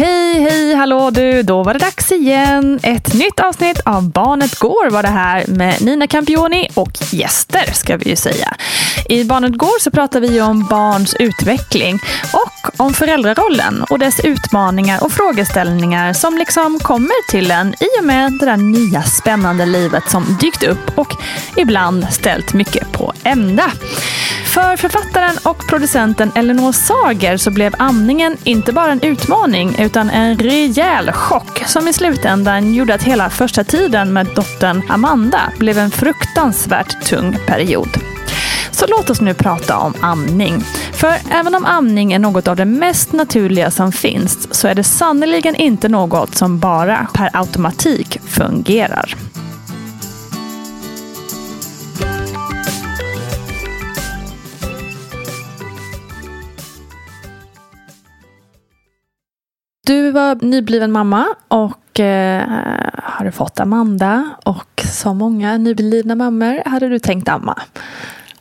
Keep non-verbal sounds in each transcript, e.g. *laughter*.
Hej, hej, hallå du! Då var det dags igen. Ett nytt avsnitt av Barnet Går var det här med Nina Campioni och gäster ska vi ju säga. I Barnet Går så pratar vi om barns utveckling och om föräldrarollen och dess utmaningar och frågeställningar som liksom kommer till en i och med det där nya spännande livet som dykt upp och ibland ställt mycket på ända. För författaren och producenten Elinor Sager så blev amningen inte bara en utmaning utan en rejäl chock som i slutändan gjorde att hela första tiden med dottern Amanda blev en fruktansvärt tung period. Så låt oss nu prata om amning. För även om amning är något av det mest naturliga som finns så är det sannerligen inte något som bara per automatik fungerar. Du var nybliven mamma och eh, har fått Amanda. Och som många nyblivna mammor hade du tänkt amma.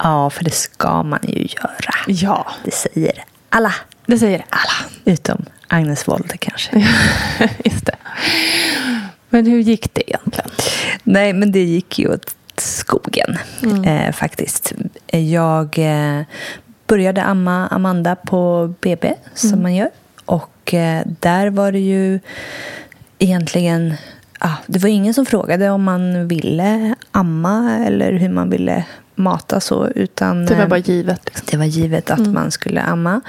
Ja, för det ska man ju göra. Ja, Det säger alla. det säger alla. Utom Agnes Wold kanske. *laughs* Just det. Men hur gick det egentligen? Nej, men det gick ju åt skogen eh, faktiskt. Jag eh, började amma Amanda på BB, som man gör. Och eh, där var det ju egentligen... Ah, det var ingen som frågade om man ville amma eller hur man ville mata så. Utan, Det var eh, bara givet. Liksom. Det var givet att man skulle amma.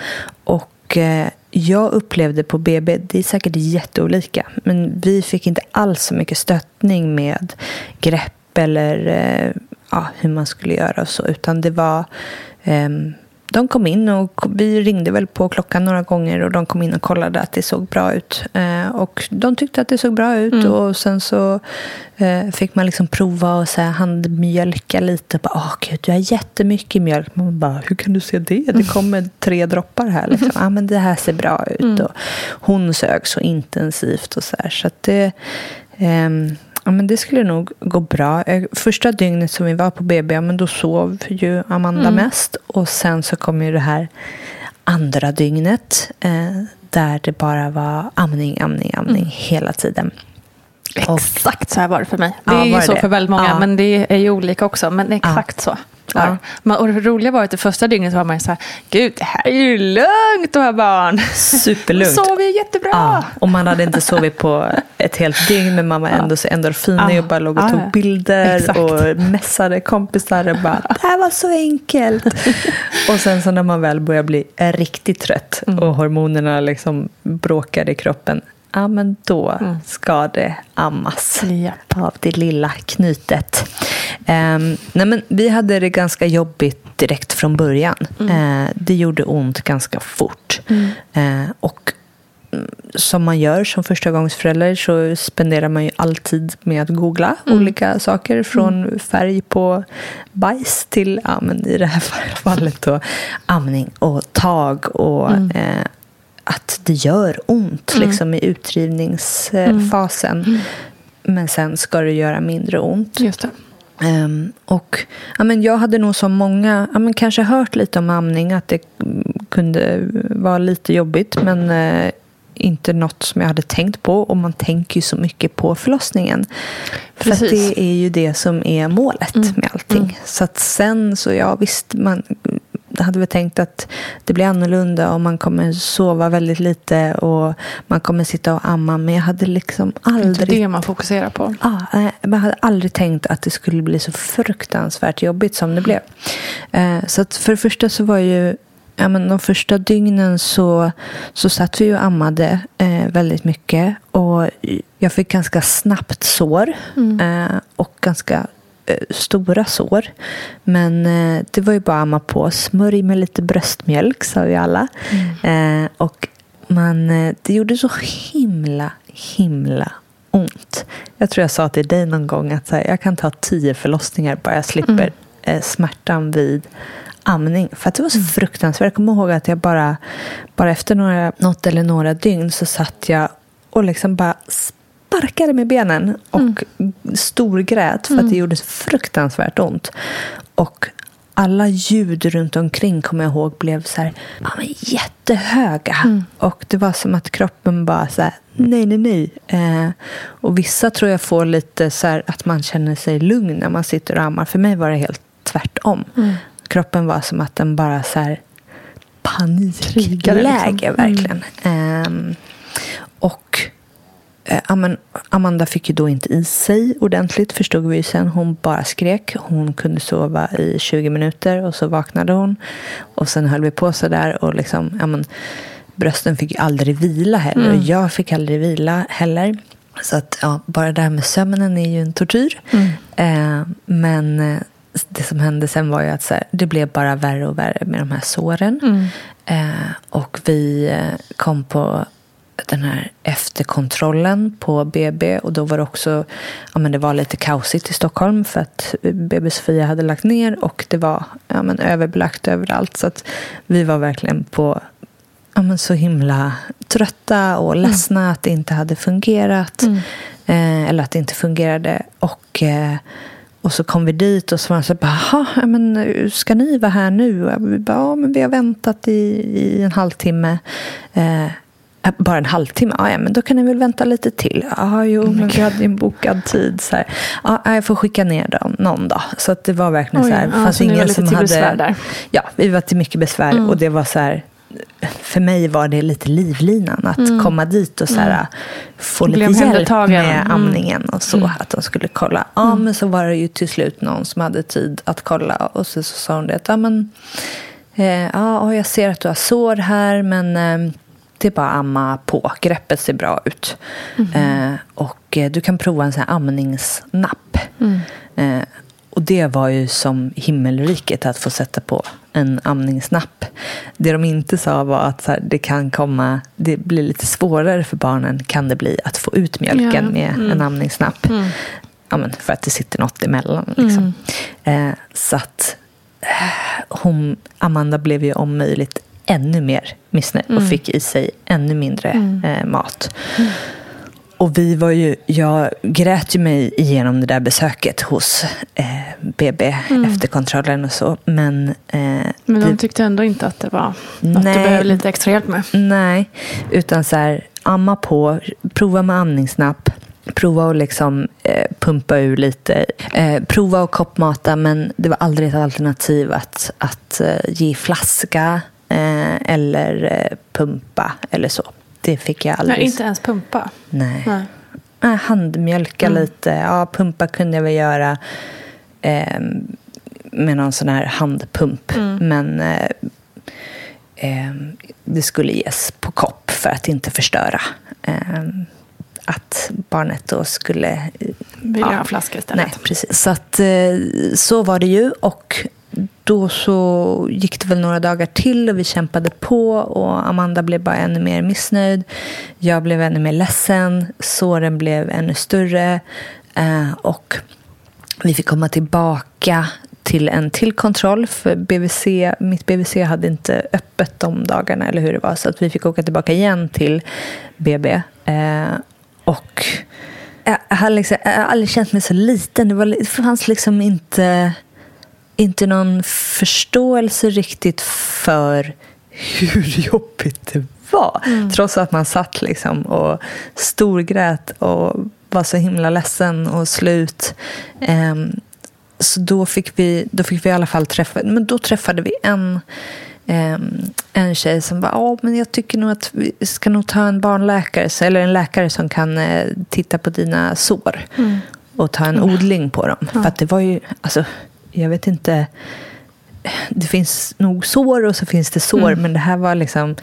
Och eh, jag upplevde på BB, det är säkert jätteolika, men vi fick inte alls så mycket stöttning med grepp eller eh, ja, hur man skulle göra och så, utan det var ehm, de kom in och vi ringde väl på klockan några gånger och de kom in och kollade att det såg bra ut. Eh, och de tyckte att det såg bra ut och sen så eh, fick man liksom prova och så här handmjölka lite. Åh gud, du har jättemycket mjölk. Man bara, hur kan du se det? Det kommer tre droppar här. Liksom. *laughs* Ah, men det här ser bra ut. Och hon sög så intensivt och så här. Så att det... ehm, Ja, men det skulle nog gå bra. Eh, Första dygnet som vi var på BB, ja, men då sov ju Amanda mest. Och sen så kom ju det här andra dygnet eh, där det bara var amning, amning, amning hela tiden. Exakt så här var det för mig. Det Ja, är ju så det? för väldigt många, Ja. men det är ju olika också. Men exakt så. var det. Ja. Och det roliga var att det första dygnet var man så här, gud det här är ju lugnt att ha barn. Superlugnt. *laughs* Sover ju jättebra. Ja, och man hade inte sovit på ett helt dygn men man var ändå så endorfinig Ja. och bara låg och Ja, tog ja. bilder Exakt. och messade kompisar och bara det här var så enkelt. *laughs* och sen så när man väl börjar bli riktigt trött Mm. och hormonerna liksom bråkar i kroppen Ja, men då ska det ammas Japp. av det lilla knytet. Ehm, nej, men vi hade det ganska jobbigt direkt från början. Eh, det gjorde ont ganska fort. Eh, och mm, som man gör som förstagångsförälder så spenderar man ju alltid med att googla olika saker. Från färg på bajs till, ja, men i det här *laughs* fallet då, amning och tag och eh, att det gör ont liksom, i utdrivningsfasen. Men sen ska det göra mindre ont. Just. Ehm, och ja, men jag hade nog som många ja, men kanske hört lite om amning, att det mm, kunde vara lite jobbigt, men eh, inte något som jag hade tänkt på. Och man tänker ju så mycket på förlossningen. För Precis. det är ju det som är målet med allting. Så att sen så, ja visst, man hade väl tänkt att det blir annorlunda och man kommer sova väldigt lite och man kommer sitta och amma. Men jag hade liksom aldrig... Inte det man fokuserar på. Ah, nej, jag hade aldrig tänkt att det skulle bli så fruktansvärt jobbigt som det blev. Eh, så för det första så var ju ja, men de första dygnen så, så satt vi och ammade eh, väldigt mycket. Och jag fick ganska snabbt sår. Eh, och ganska stora sår. Men eh, det var ju bara att amma på. Smörj med lite bröstmjölk sa vi alla. Eh, och man, eh, det gjorde så himla, himla ont. Jag tror jag sa till dig någon gång att så här, jag kan ta tio förlossningar bara jag slipper eh, smärtan vid amning. För att det var så fruktansvärt. Jag kommer ihåg att jag bara, bara efter några, något eller några dygn så satt jag och liksom bara sparkade med benen och storgrät för att det gjorde så fruktansvärt ont. Och alla ljud runt omkring kommer jag ihåg blev så här, ja, men jättehöga. Och det var som att kroppen bara så här, nej, nej, nej. Eh, och vissa tror jag får lite så här att man känner sig lugn när man sitter och ammar. För mig var det helt tvärtom. Kroppen var som att den bara så här panikläge liksom. verkligen. Och eh, Aman- Amanda fick ju då inte i sig ordentligt förstod vi ju sen. Hon bara skrek. Hon kunde sova i 20 minuter och så vaknade hon. Och sen höll vi på så där och liksom, ja, men, brösten fick ju aldrig vila heller. Och jag fick aldrig vila heller. Så att ja, bara det här med sömnen är ju en tortyr. Eh, men eh, det som hände sen var ju att så här, det blev bara värre och värre med de här såren. Eh, och vi eh, kom på den här efterkontrollen på BB och då var det också ja, men det var lite kaosigt i Stockholm för att BB Sofia hade lagt ner och det var ja, men överbelagt överallt. Så att vi var verkligen på ja, men så himla trötta och ledsna att det inte hade fungerat eh, eller att det inte fungerade. Och eh, och så kom vi dit och så var de så bara, "Jaha, ja, men ska ni vara här nu? Och vi bara, ja, men vi har väntat i, i en halvtimme. Eh, bara en halvtimme? Ja, ja, men då kan ni väl vänta lite till. Ja, jo, men vi hade ju en bokad tid. Så här. Ja, jag får skicka ner dem någon dag. Så att det var verkligen Oj, så här. ja, fanns så ingen som hade... besvär där. Ja, vi var till mycket besvär. Och det var så här, för mig var det lite livlinan att komma dit och så här, få Bli lite hjälp med Mm. amningen och så. Att de skulle kolla. Ja, men så var det ju till slut någon som hade tid att kolla. Och så, så sa hon det ja, men, eh, ja, jag ser att du har sår här men eh, det är bara att amma på. Greppet ser bra ut. Eh, och eh, du kan prova en sån här amningsnapp. Eh, och det var ju som himmelriket att få sätta på en amningsnapp. Det de inte sa var att här, det kan komma, det blir lite svårare för barnen kan det bli att få ut mjölken Ja. med en amningsnapp. Ja, men för att det sitter något emellan. Liksom. Eh, så att eh, hon, Amanda blev ju om möjligt ännu mer missnöjd och fick i sig ännu mindre eh, mat. Och vi var ju, jag grät ju mig igenom det där besöket hos eh, BB efter kontrollen och så. Men, eh, Men de vi- tyckte ändå inte att det var något Nej. du behöver lite extra hjälp med. Nej, utan så här, amma på, prova med amningsnapp. Prova att liksom, eh, pumpa ur lite. Eh, prova att koppmata, men det var aldrig ett alternativ att, att eh, ge flaska eh, eller eh, pumpa eller så. Det fick jag aldrig. Nej, inte ens pumpa. Nej. Nej. Handmjölka Mm. lite. Ja, pumpa kunde jag väl göra eh, med någon sån här handpump. Mm. Men eh, eh, det skulle ges på kopp för att inte förstöra. Eh, att barnet då skulle... Vill jag ha flaska istället. Nej, precis. Så, att, eh, så var det ju. Och då så gick det väl några dagar till och vi kämpade på och Amanda blev bara ännu mer missnöjd. Jag blev ännu mer ledsen. Såren blev ännu större. Eh, och vi fick komma tillbaka till en till kontroll för BVC, mitt BVC hade inte öppet de dagarna eller hur det var så att vi fick åka tillbaka igen till BB. Eh, och jag har, liksom, jag har aldrig känt mig så liten. Det, var, det fanns liksom inte, inte någon förståelse riktigt för hur *laughs* jobbigt det var. Trots att man satt liksom och storgrät och var så himla ledsen och slut. Ehm, så då fick, vi, då fick vi i alla fall träffa, men då träffade vi en, eh, en tjej som var, ja men jag tycker nog att vi ska nog ta en barnläkare, eller en läkare som kan eh, titta på dina sår Mm. och ta en odling på dem. För att det var ju, alltså, jag vet inte, det finns nog sår och så finns det sår, Mm. men det här var liksom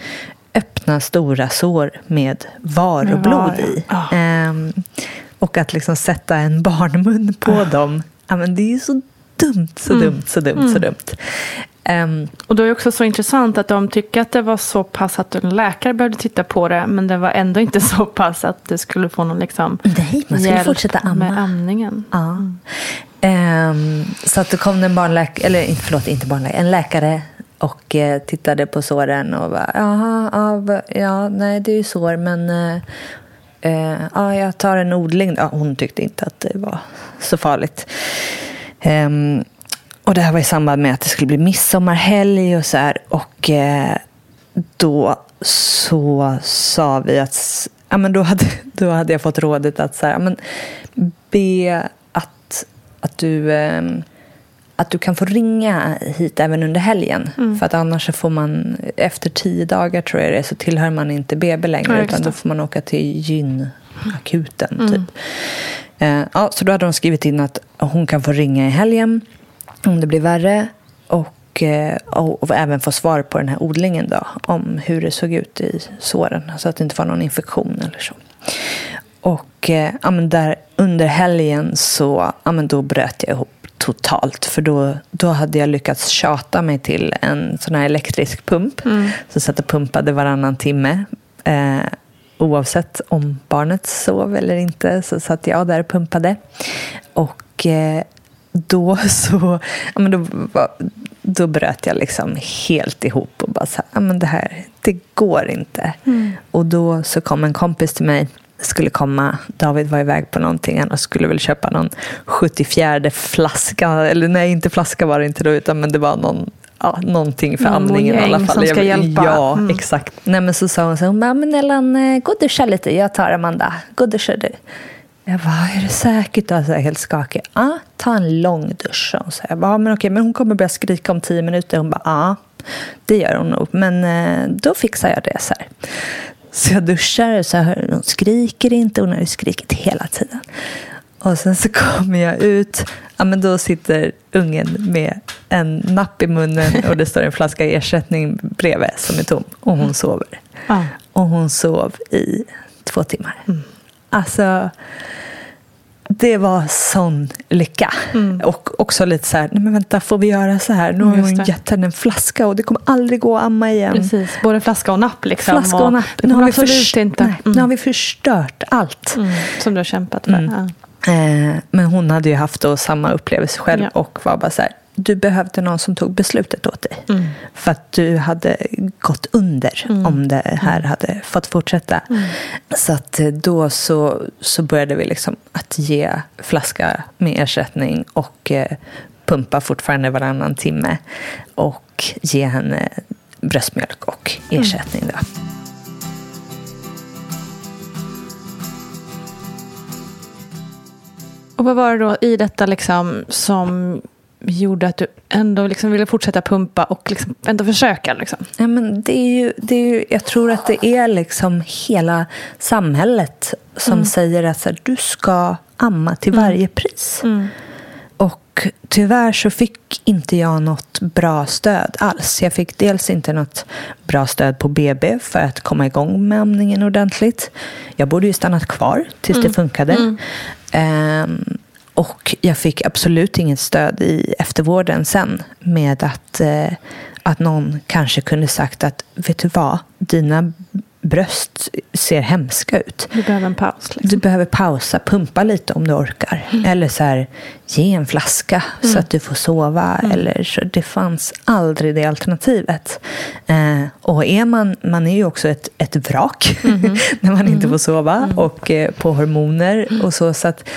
öppna stora sår med var och blod var, i. ja. Ehm, och att liksom sätta en barnmun på dem, ja, men det är ju så dumt, så Mm. dumt, så dumt, så dumt. Ehm, Och då är det också så intressant att de tycker att det var så pass att en läkare behövde titta på det. Men det var ändå inte *laughs* så pass att det skulle få någon liksom nej, man skulle fortsätta amma. med amningen. Ja. Ehm, så att det kom en barnläkare, eller förlåt, inte barnläkare, en läkare och eh, tittade på såren och bara, jaha, ja, ja, nej det är ju sår men eh, eh, ja, jag tar en odling. Ja, hon tyckte inte att det var så farligt. Ehm, och det här var i samband med att det skulle bli midsommarhelg och så här. Och eh, då så sa vi att ja, men då, hade, *laughs* då hade jag fått rådet att så här, ja, men be att, att, du, eh, att du kan få ringa hit även under helgen. För att annars får man, efter tio dagar tror jag det så tillhör man inte BB längre. Ja, utan då får man åka till gynakuten. Typ. Eh, ja, så då hade de skrivit in att hon kan få ringa i helgen om det blir värre. Och, eh, och, och även få svar på den här odlingen då, om hur det såg ut i såren. Så att det inte var någon infektion eller så. Och eh, ja, där under helgen så ja, då bröt jag ihop totalt. För då, då hade jag lyckats tjata mig till en sån här elektrisk pump. Så satt och pumpade varannan timme. Eh, oavsett om barnet sov eller inte så satt jag där och pumpade. Och eh, då *laughs* så ja, men då, då bröt jag liksom helt ihop och bara så här, ja, men det här, det går inte. Och då så kom en kompis till mig skulle komma, David var iväg på någonting, han skulle väl köpa någon 74 flaska, eller nej inte flaska var det inte då, utan men det var någon Ja, någonting för amningen i alla fall. som ska hjälpa. Ja, Mm. exakt. Nej, men så sa hon så här, men Ellen, eh, gå och duscha lite. Jag tar Amanda. Gå och duscha du. Jag bara, är det säkert? Alltså, jag är helt skakig. Ja, ta en lång dusch. hon. Så jag bara, men okej, men hon kommer börja skrika om tio minuter. Hon bara, ja, det gör hon nog. Men eh, då fixar jag det. Så, här. så jag duschar och så här, hon skriker inte. Hon har ju skrikit hela tiden. Och sen så kommer jag ut. Ja, men då sitter ungen med en napp i munnen och det står en flaska ersättning bredvid som är tom. Och hon sover. Ja. Och hon sov i två timmar. Alltså, det var sån lycka. Och också lite så här, nej men vänta, får vi göra så här? Nu har Mm, hon gett henne en flaska och det kommer aldrig gå att amma igen. Precis, både flaska och napp. Liksom. Flaska och napp. Nu har, vi först- inte. nej, nu har vi förstört allt. Mm, som du har kämpat för. Mm. Ja. Eh, men hon hade ju haft då samma upplevelse själv Ja. och var bara så här, du behövde någon som tog beslutet åt dig. Mm. För att du hade gått under om det här hade fått fortsätta. Så att eh, då så, så började vi liksom att ge flaska med ersättning och eh, pumpa fortfarande varannan timme. Och ge henne bröstmjölk och ersättning. Då. Och vad var det då i detta liksom som gjorde att du ändå liksom ville fortsätta pumpa och liksom ändå försöka? Liksom? Ja, men det är ju, det är ju, jag tror att det är liksom hela samhället som säger att här, du ska amma till varje pris. Och tyvärr så fick inte jag något bra stöd alls. Jag fick dels inte något bra stöd på BB för att komma igång med amningen ordentligt. Jag borde ju stannat kvar tills det funkade. Ehm, och jag fick absolut inget stöd i eftervården sen med att, eh, att någon kanske kunde sagt att vet du vad, dina bröst ser hemska ut. Du behöver en paus. Liksom. Du behöver pausa, pumpa lite om du orkar. Eller så här, ge en flaska så att du får sova. Eller så, det fanns aldrig det alternativet. Eh, och är man, man är ju också ett, ett vrak *laughs* när man inte får sova och eh, på hormoner och så. så att,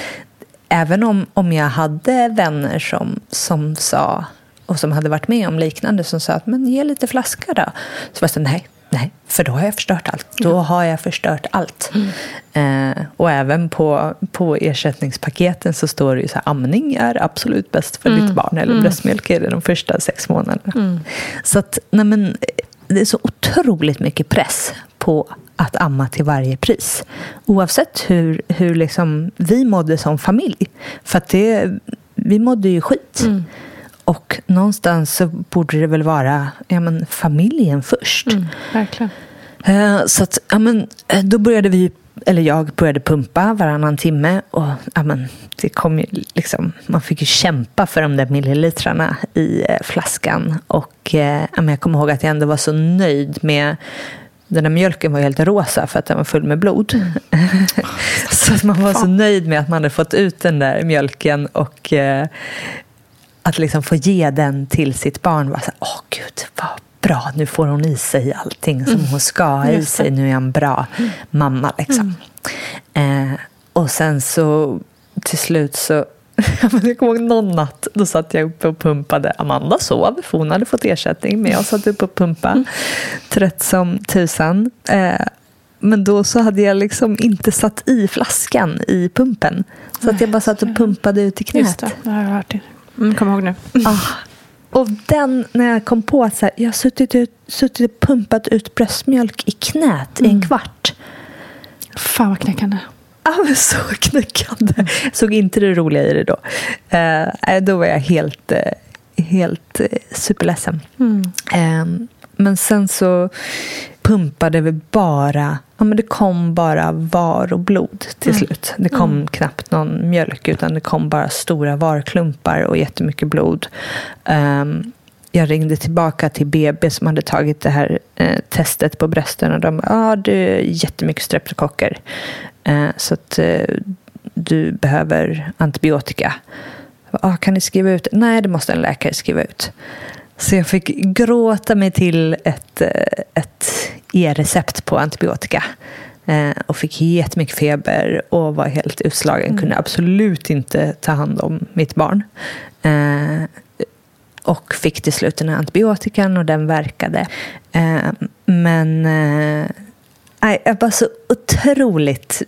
även om, om jag hade vänner som, som sa och som hade varit med om liknande som sa att men ge lite flaska då. Så var det så, nej, Nej, för då har jag förstört allt. Då har jag förstört allt. Eh, och även på, på ersättningspaketen så står det ju så här, amning är absolut bäst för ditt barn. Eller bröstmjölk är det de första sex månaderna. Så att, nej men, det är så otroligt mycket press på att amma till varje pris. Oavsett hur, hur liksom vi mådde som familj. För det, vi mådde ju skit. Och någonstans så borde det väl vara ja, men, familjen först. Verkligen. Eh, Så att, ja, men, eh, då började vi, eller jag började pumpa varannan timme. Och ja, men, det kom ju liksom, man fick ju kämpa för de där millilitrarna i eh, flaskan. Och ja, men jag kommer ihåg att jag ändå var så nöjd med den där mjölken var helt rosa för att den var full med blod. *laughs* så att man var så nöjd med att man hade fått ut den där mjölken och eh, att liksom få ge den till sitt barn. Var så Åh gud, vad bra, nu får hon i sig allting som hon ska ha i sig. Nu är en bra mamma. Liksom. Eh, och sen så till slut så *laughs* jag kommer ihåg någon natt, då satt jag uppe och pumpade. Amanda sov, för hon hade fått ersättning, men jag satt uppe och pumpade. Trött som tusan. Eh, men då så hade jag liksom inte satt i flaskan i pumpen. Så att jag bara satt och pumpade ut i knät. Just det, det har jag hört. Mm, kom ihåg nu. Ah. Och den, när jag kom på att så här, jag har suttit, ut, suttit och pumpat ut bröstmjölk i knät i en kvart. Fan vad knäckande. Ja, men så knäckande. Jag såg inte det roliga i det då. Eh, nej, då var jag helt, eh, helt eh, superledsen. Eh, men sen så pumpade vi bara, ja men det kom bara var och blod till slut. Det kom knappt någon mjölk utan det kom bara stora varklumpar och jättemycket blod. Ehm, jag ringde tillbaka till BB som hade tagit det här eh, testet på brösten och de ja ah, det är jättemycket streptokocker. Eh, så att eh, du behöver antibiotika. Ah, kan ni skriva ut? Nej, det måste en läkare skriva ut. Så jag fick gråta mig till ett, eh, ett e-recept på antibiotika. Eh, och fick jättemycket feber och var helt utslagen. Kunde absolut inte ta hand om mitt barn. Och fick till slut den här antibiotikan och den verkade. Eh, men eh, jag var så otroligt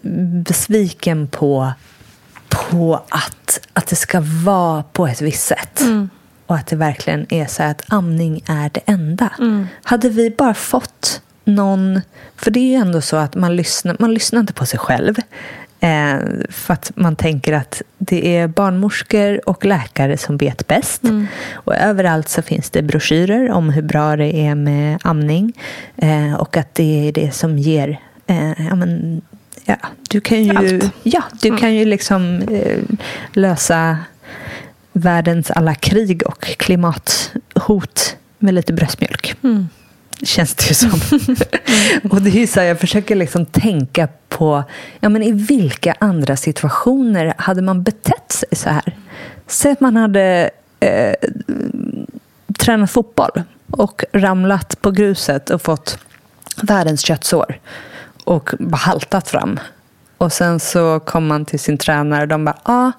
besviken på, på att, att det ska vara på ett visst sätt. Och att det verkligen är så att amning är det enda. Hade vi bara fått någon... För det är ju ändå så att man lyssnar, man lyssnar inte på sig själv. Eh, för att man tänker att det är barnmorskor och läkare som vet bäst. Och överallt så finns det broschyrer om hur bra det är med amning. Eh, och att det är det som ger... Eh, ja, men, ja, du kan ju, Allt. ja, du kan ju liksom eh, lösa världens alla krig och klimathot med lite bröstmjölk. Känns det ju som. och det är så här, jag försöker liksom tänka på ja, men i vilka andra situationer hade man betett sig så här? Säg att man hade eh, tränat fotboll och ramlat på gruset och fått världens köttsår och bara haltat fram. Och sen så kom man till sin tränare och de bara, ah,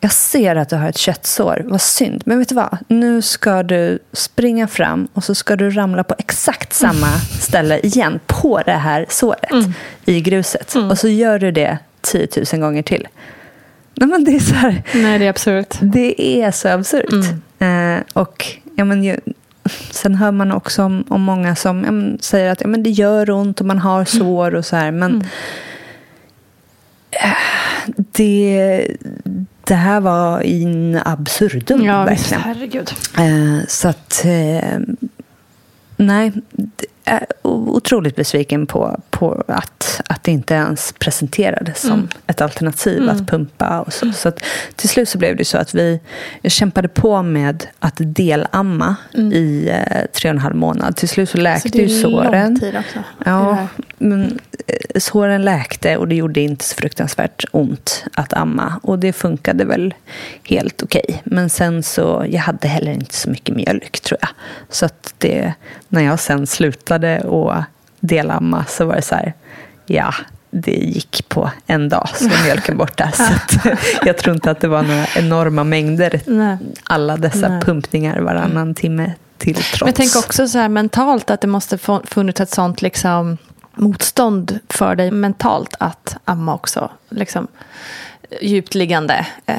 jag ser att du har ett köttsår, vad synd. Men vet du vad, nu ska du springa fram och så ska du ramla på exakt samma *laughs* ställe igen, på det här såret i gruset. Och så gör du det 10 000 gånger till. Nej, men det är så här, Nej, det är absurt. det är så absurt. Eh, och ja, men, ju, sen hör man också om, om många som ja, men, säger att ja, men det gör ont och man har sår och så här. Men eh, det, det här var in absurdum Ja, visst. verkligen. Herregud. Eh, så att, eh, nej, otroligt besviken på, på att, att det inte ens presenterades som ett alternativ att pumpa. Och så. så att, till slut så blev det så att vi kämpade på med att delamma i eh, tre och en halv månad. Till slut så läkte Så ju lång såren. tid också. Ja, men eh, såren läkte och det gjorde inte så fruktansvärt ont att amma. Och det funkade väl helt okej. Men sen så, jag hade heller inte så mycket mjölk tror jag. Så att det, när jag sen slutade och delamma så var det så här, ja, det gick på en dag så var mjölken borta. *laughs* Så jag tror inte att det var några enorma mängder Nej. alla dessa Nej. pumpningar varannan timme till trots. Men tänk också så här mentalt att det måste funnits ett sånt liksom motstånd för dig mentalt att amma också. Liksom, djupt liggande eh,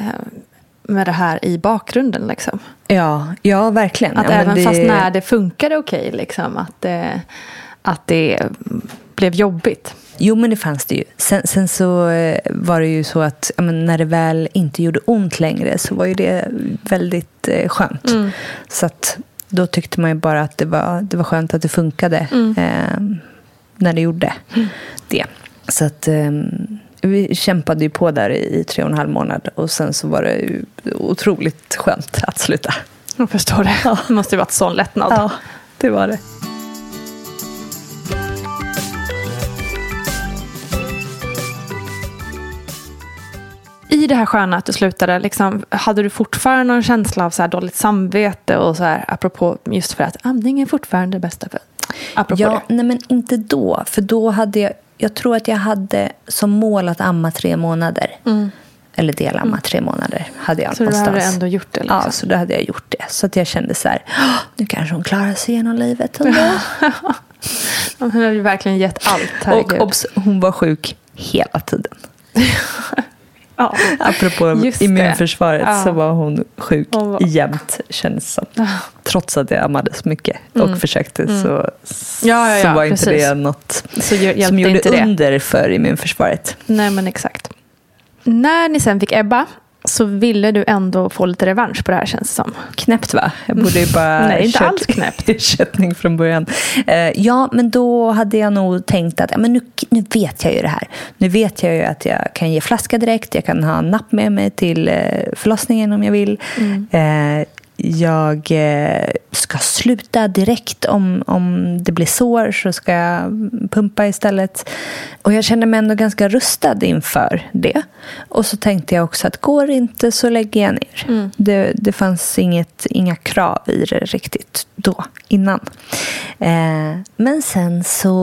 med det här i bakgrunden. Liksom. Ja, ja verkligen. Att ja, även det- fast när det funkade okej, liksom, att, det, att det blev jobbigt. Jo, men det fanns det ju. Sen, sen så eh, var det ju så att ja, men när det väl inte gjorde ont längre så var ju det väldigt eh, skönt. Mm. Så att då tyckte man ju bara att det var, det var skönt att det funkade Mm. eh, när det gjorde det. Så att eh, vi kämpade ju på där i, tre och en halv månad och sen så var det ju otroligt skönt att sluta. Jag förstår det. Det måste ju varit sån lättnad. Ja, det var det. I det här sköna att du slutade, liksom, hade du fortfarande någon känsla av så här dåligt samvete och så här, apropå just för att amning är fortfarande det bästa för apropå Ja, det. nej men inte då. För då hade jag, jag tror att jag hade som mål att amma tre månader. Eller delamma tre månader hade jag Så du någonstans. hade ändå gjort det? Liksom. Ja, så då hade jag gjort det. Så att jag kände så här, "Åh, nu kanske hon klarar sig genom livet ändå. *laughs* Hon hade ju verkligen gett allt. Och herregud. obs, hon var sjuk hela tiden. *laughs* ja. *laughs* Apropå Just immunförsvaret Ja. så var hon sjuk Hon var- jämt känns som. Trots att jag ammade så mycket och försökte så, Mm. Ja, ja, ja, så var inte precis. det något Så som gjorde inte under för immunförsvaret. Nej, men exakt. När ni sen fick Ebba så ville du ändå få lite revansch på det här känns det som. Knäppt va? Jag borde ju *laughs* bara Nej, inte alls knäppt. *laughs* ersättning från början. Eh, ja, men då hade jag nog tänkt att ja, men nu, nu vet jag ju det här. Nu vet jag ju att jag kan ge flaska direkt. Jag kan ha en napp med mig till eh, förlossningen om jag vill. Eh, jag eh, ska sluta direkt om, om det blir sår så ska jag pumpa istället. Och jag kände mig ändå ganska rustad inför det. Och så tänkte jag också att går det inte så lägger jag ner. Det, det fanns inget, inga krav i det riktigt då, innan. Eh, men sen så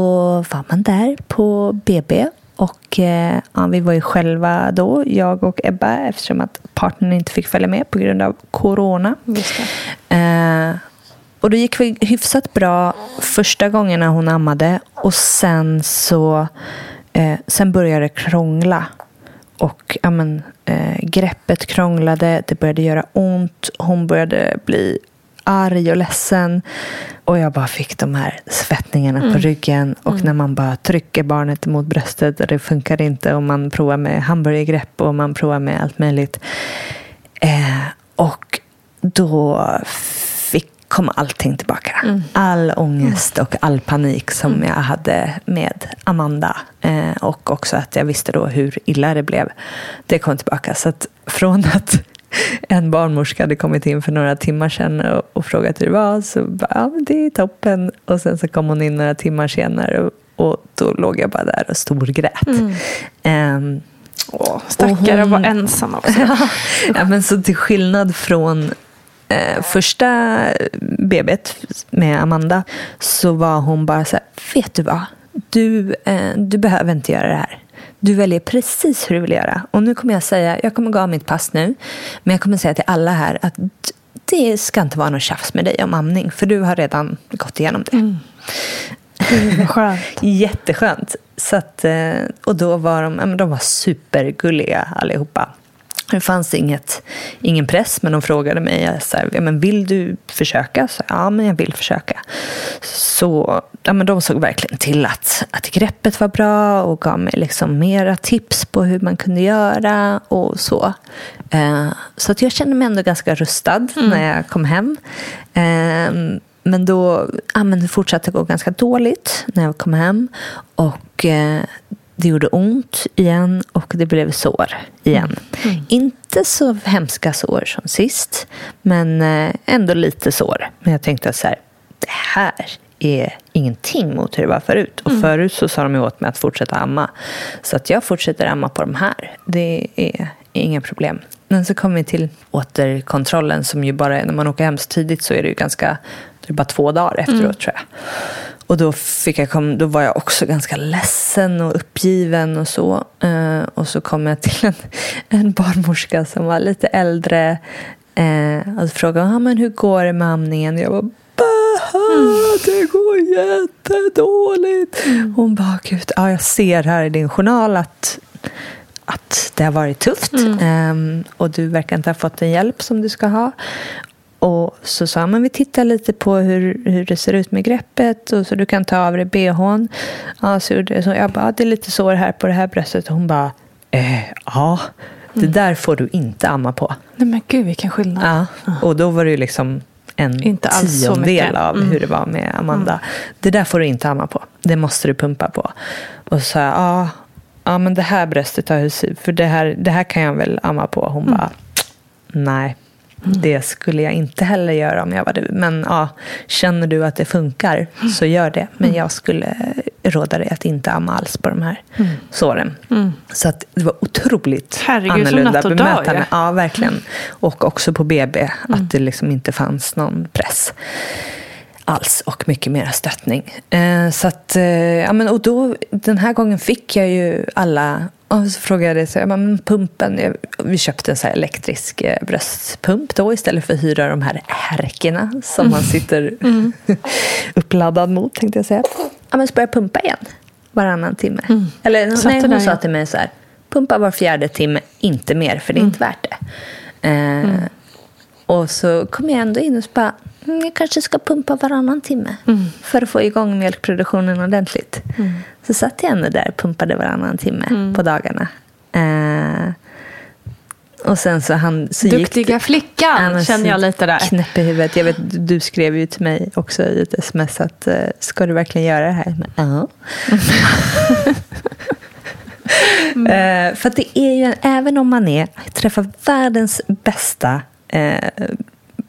var man där på BB och eh, ja, vi var ju själva då, jag och Ebba, eftersom att partnern inte fick följa med på grund av corona. Eh, och det gick väl hyfsat bra första gången när hon ammade. Och sen så eh, sen började det krångla. Och ja, men, eh, greppet krånglade, det började göra ont. Hon började bli arg och ledsen. Och jag bara fick de här svettningarna på ryggen. Och när man bara trycker barnet mot bröstet och det funkar inte. Och man provar med hamburgergrepp och man provar med allt möjligt. Eh, och då fick, kom allting tillbaka. All ångest och all panik som jag hade med Amanda. Eh, och också att jag visste då hur illa det blev. Det kom tillbaka. Så att från att *laughs* en barnmorska hade kommit in för några timmar sedan och, och frågat hur det var så bara, ja men det är toppen. Och sen så kom hon in några timmar senare och, och då låg jag bara där och storgrät. Ehm, Åh, stackare hon- var ensam också. *laughs* ja, men så till skillnad från eh, första BB't med Amanda så var hon bara så här, vet du vad? Du, eh, du behöver inte göra det här. Du väljer precis hur du vill göra. Och nu kommer jag säga, jag kommer gå av mitt pass nu, men jag kommer säga till alla här att det ska inte vara något tjafs med dig om amning, för du har redan gått igenom det. Gud, vad *laughs* skönt. Jätteskönt. Så att, eh, och då var de, de var supergulliga allihopa. Det fanns inget, ingen press, men de frågade mig så här, ja, men vill du försöka. Så, ja, men jag vill försöka. Så ja, men de såg verkligen till att, att greppet var bra och gav mig liksom mera tips på hur man kunde göra och så. Eh, så att jag kände mig ändå ganska rustad när jag kom hem. Eh, men då ja, men det fortsatte gå ganska dåligt när jag kom hem. Och eh, det gjorde ont igen och det blev sår igen. Inte så hemska sår som sist, men eh, ändå lite sår. Men jag tänkte så här, det här är ingenting mot hur det var förut. Och förut så sa de åt mig att fortsätta amma. Så att jag fortsätter amma på de här. Det är inga problem. Men så kom vi till återkontrollen som ju bara är, när man åker hem så tidigt så är det ju ganska, det är bara två dagar efteråt tror jag. Och då, fick jag kom, då var jag också ganska ledsen och uppgiven och så. Eh, och så kom jag till en, *laughs* en barnmorska som var lite äldre. Eh, och frågade ah, men hur går det med amningen? Jag var det går jättedåligt. Hon bara, gud, ja, jag ser här i din journal att, att det har varit tufft. Ehm, och du verkar inte ha fått den hjälp som du ska ha. Och så sa men vi tittar lite på hur, hur det ser ut med greppet och så du kan ta av dig bhn. Ja, så gjorde jag så. Jag bara, det är lite sår här på det här bröstet. Och hon bara, eh, ja, det där får du inte amma på. Nej men gud vilken skillnad. Ja, och då var det ju liksom en Inte alls tiondel av Mm. hur det var med Amanda. Det där får du inte amma på. Det måste du pumpa på. Och så sa jag, ja, ja men det här bröstet har hus för det här, det här kan jag väl amma på. Hon Mm. bara, nej. Det skulle jag inte heller göra om jag var du. Men ja, känner du att det funkar så gör det. Men jag skulle råda dig att inte amma alls på de här såren. Så att det var otroligt Herregud, som annorlunda natt och dag bemötande. ju. Ja, verkligen. Och också på BB, Mm. att det liksom inte fanns någon press alls och mycket mer stöttning. Eh, så att, eh, ja, men, och då, den här gången fick jag ju alla och så frågade jag, så, jag men pumpen, jag, vi köpte en så elektrisk eh, bröstpump då istället för att hyra de här härkorna som Mm. man sitter *laughs* uppladdad mot tänkte jag säga. Ja men så börja pumpa igen varannan timme. Eller Mm. Satte nej, hon där sa till mig så här, pumpa var fjärde timme, inte mer för det är Mm. inte värt det. Eh, Och så kom jag ändå in och så bara, mm, jag kanske ska pumpa varannan timme Mm. för att få igång mjölkproduktionen ordentligt. Så satt jag ändå där och pumpade varannan timme Mm. på dagarna. Eh, och sen så, han, så gick Duktiga det, flickan men känner jag lite där. Knäpp i huvudet. Jag vet, du skrev ju till mig också i ett sms att eh, ska du verkligen göra det här? Ja. *laughs* Eh, för det är ju, även om man är, träffar världens bästa eh,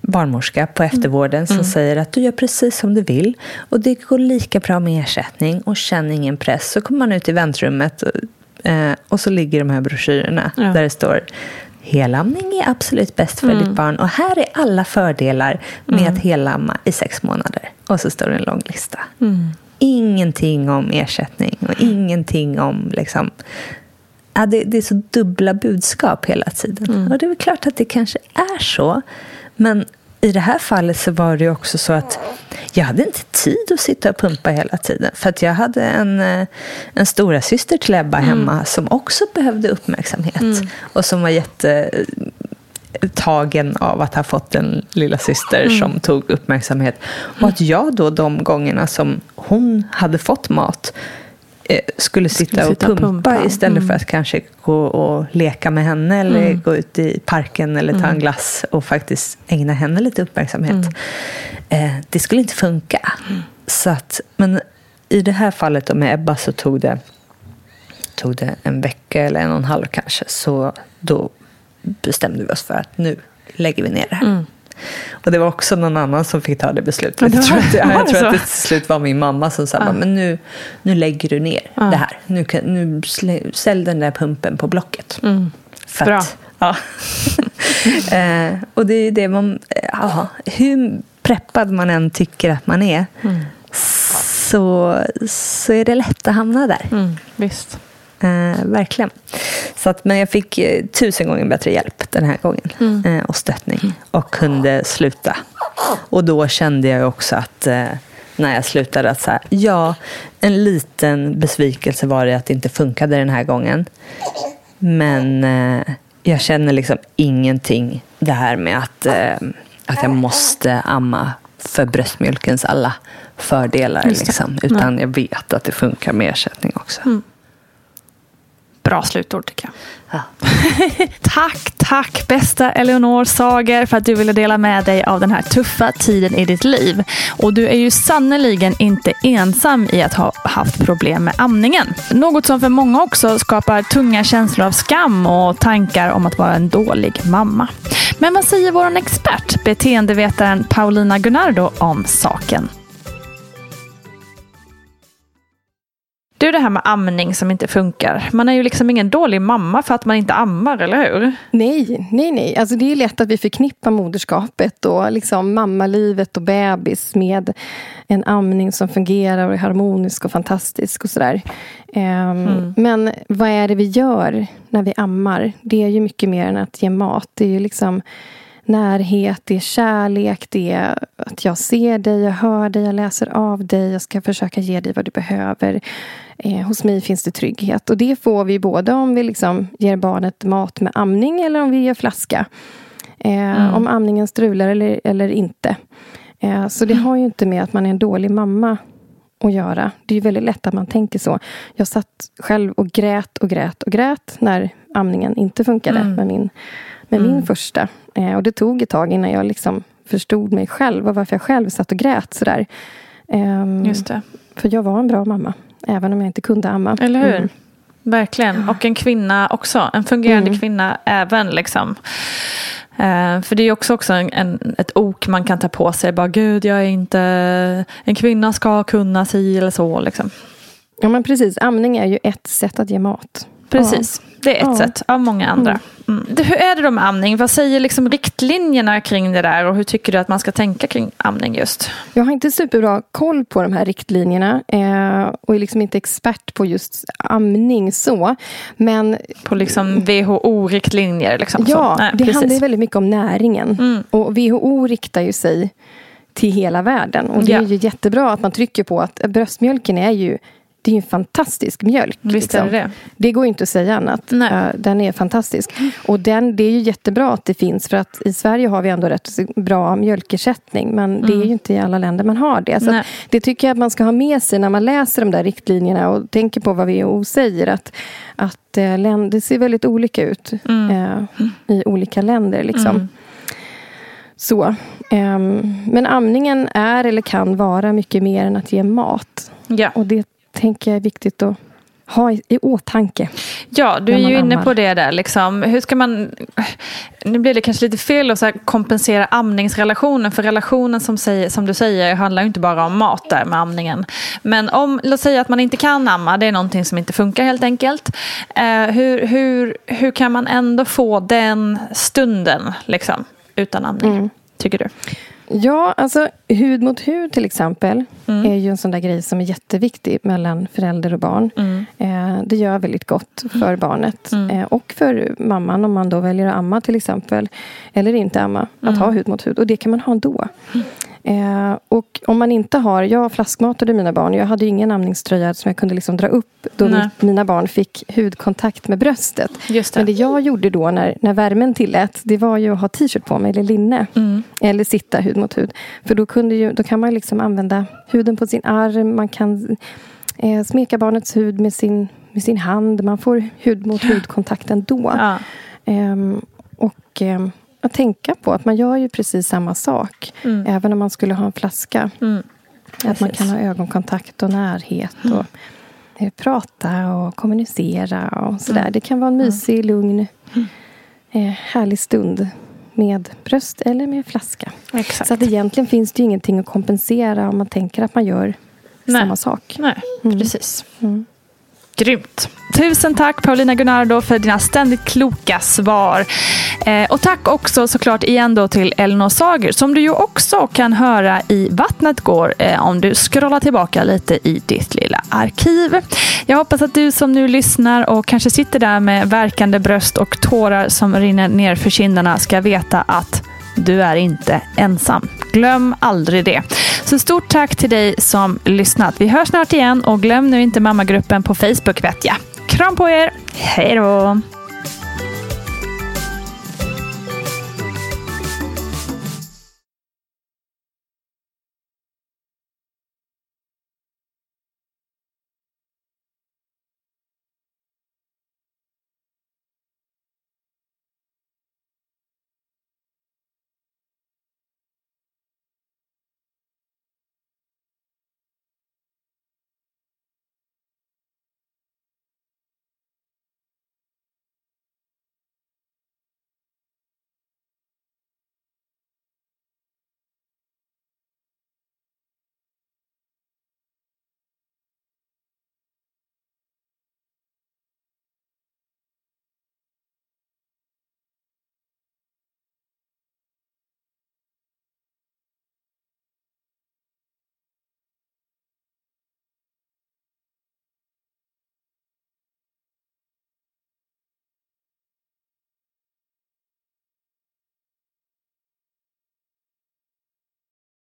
barnmorska på eftervården som säger att du gör precis som du vill och det går lika bra med ersättning och känn ingen press. Så kommer man ut i väntrummet och, eh, och så ligger de här broschyrerna Ja. där det står Helamning är absolut bäst för ditt barn och här är alla fördelar med att helamma i sex månader. Och så står det en lång lista. Ingenting om ersättning och ingenting om liksom, ja, det, det är så dubbla budskap hela tiden. Och det är väl klart att det kanske är så. Men i det här fallet så var det också så att jag hade inte tid att sitta och pumpa hela tiden. För att jag hade en, eh, en stora syster till Ebba hemma som också behövde uppmärksamhet. Och som var jätte tagen av att ha fått en lilla syster som tog uppmärksamhet. Och att jag då de gångerna som hon hade fått mat skulle sitta, sitta och pumpa, pumpa. istället för att kanske gå och leka med henne eller gå ut i parken eller ta en glass och faktiskt ägna henne lite uppmärksamhet. Eh, det skulle inte funka. Så att, men i det här fallet då med Ebba så tog det, tog det en vecka eller en och en halv kanske. Så då bestämde vi oss för att nu lägger vi ner det här. Och det var också någon annan som fick ta det beslutet. Men det jag tror, att, jag det tror att det till slut var min mamma som sa men nu, nu lägger du ner det här. Nu, kan, nu sälj den där pumpen på Blocket. För Bra. Att, ja. *laughs* eh, och det är det man... eh, Ja, hur preppad man än tycker att man är så, så är det lätt att hamna där. Mm, visst. Eh, verkligen. Så att, men jag fick eh, tusen gånger bättre hjälp den här gången. Eh, och stöttning. Och kunde sluta. Och då kände jag också att eh, när jag slutade att så här, ja, en liten besvikelse var det att det inte funkade den här gången. Men jag känner liksom ingenting det här med att, att jag måste amma för bröstmjölkens alla fördelar. Liksom, utan jag vet att det funkar med ersättning också. Bra slutord tycker jag. Ja. *laughs* Tack, tack bästa Eleonor Sager för att du ville dela med dig av den här tuffa tiden i ditt liv. Och du är ju sannoliken inte ensam i att ha haft problem med amningen. Något som för många också skapar tunga känslor av skam och tankar om att vara en dålig mamma. Men vad säger vår expert, beteendevetaren Paulina Gunnardo om saken? Du, det här med amning som inte funkar. Man är ju liksom ingen dålig mamma för att man inte ammar, eller hur? Nej, nej, nej. Alltså det är lätt att vi förknippar moderskapet och liksom mammalivet och bebis med en amning som fungerar och är harmonisk och fantastisk och sådär. Ehm, Men vad är det vi gör när vi ammar? Det är ju mycket mer än att ge mat. Det är ju liksom närhet, det är kärlek, det är att jag ser dig, jag hör dig, jag läser av dig, jag ska försöka ge dig vad du behöver. Eh, hos mig finns det trygghet. Och det får vi både om vi liksom ger barnet mat med amning eller om vi ger flaska. Eh, mm. Om amningen strular eller, eller inte. Eh, så det har ju inte med att man är en dålig mamma att göra. Det är väldigt lätt att man tänker så. Jag satt själv och grät och grät och grät när amningen inte funkade mm. med min, med mm. min första. Eh, och det tog ett tag innan jag liksom förstod mig själv och varför jag själv satt och grät sådär. Um, Just det. För jag var en bra mamma, även om jag inte kunde amma. Eller hur? Mm. Verkligen. Och en kvinna också. En fungerande mm. kvinna även. liksom. Uh, för det är också, också en, en, ett ok man kan ta på sig. Bara, Gud, jag är inte... En kvinna ska kunna si eller så. Liksom. Ja, men precis. Amning är ju ett sätt att ge mat. Precis. Ja. Det är ett ja. sätt av många andra. Mm. Mm. Hur är det då med amning? Vad säger liksom riktlinjerna kring det där och hur tycker du att man ska tänka kring amning just? Jag har inte superbra koll på de här riktlinjerna eh, och är liksom inte expert på just amning så. Men, på liksom WHO-riktlinjer? Liksom, ja, Nej, det precis. handlar väldigt mycket om näringen. Mm. Och WHO riktar ju sig till hela världen. Och det ja. är ju jättebra att man trycker på att bröstmjölken är ju det är en fantastisk mjölk. Visst liksom. är det det. går inte att säga annat. Nej. Den är fantastisk. Och den, det är ju jättebra att det finns. För att i Sverige har vi ändå rätt bra mjölkersättning. Men mm. det är mm. ju inte i alla länder man har det. Så det tycker jag att man ska ha med sig när man läser de där riktlinjerna. Och tänker på vad WHO säger. Att, att uh, det ser väldigt olika ut mm. uh, i olika länder. Liksom. Mm. Så. Um, men amningen är eller kan vara mycket mer än att ge mat. Ja. Och det tänker jag är viktigt att ha i, i åtanke. Ja, du är ju inne ammar. på det där. Liksom. Hur ska man... Nu blir det kanske lite fel att så kompensera amningsrelationen. För relationen som, säger, som du säger handlar ju inte bara om mat där med amningen. Men om, låt säga att man inte kan amma, det är någonting som inte funkar helt enkelt. Eh, hur, hur, hur kan man ändå få den stunden liksom, utan amning? Mm. Tycker du? Ja, alltså hud mot hud till exempel mm. är ju en sån där grej som är jätteviktig mellan förälder och barn. Mm. Eh, det gör väldigt gott för mm. barnet mm. eh, och för mamman om man då väljer att amma till exempel. Eller inte amma, att mm. ha hud mot hud. Och det kan man ha ändå. Eh, och om man inte har, jag flaskmatade mina barn. Jag hade ingen amningströja som jag kunde liksom dra upp då mitt, mina barn fick hudkontakt med bröstet. Det. Men det jag gjorde då när, när värmen tillät, det var ju att ha t-shirt på mig eller linne. Mm. Eller sitta hud mot hud. För då, kunde ju, då kan man liksom använda huden på sin arm. Man kan eh, smeka barnets hud med sin, med sin hand. Man får hud mot hudkontakt ändå. Ja. Eh, och... Eh, att tänka på att man gör ju precis samma sak. Mm. Även om man skulle ha en flaska. Mm. Att man kan ha ögonkontakt och närhet. Och mm. prata och kommunicera och sådär. Mm. Det kan vara en mysig, lugn, mm. eh, härlig stund. Med bröst eller med flaska. Exakt. Så att egentligen finns det ju ingenting att kompensera om man tänker att man gör Nej. samma sak. Nej, mm. precis. Grymt. Tusen tack Paulina Gunnardo för dina ständigt kloka svar. Eh, och tack också såklart igen då till Elinor Sager som du ju också kan höra i Vattnet går eh, om du scrollar tillbaka lite i ditt lilla arkiv. Jag hoppas att du som nu lyssnar och kanske sitter där med verkande bröst och tårar som rinner ner för kinderna ska veta att du är inte ensam. Glöm aldrig det. Så stort tack till dig som lyssnat. Vi hörs snart igen och glöm nu inte mammagruppen på Facebook vet jag. Kram på er. Hej då!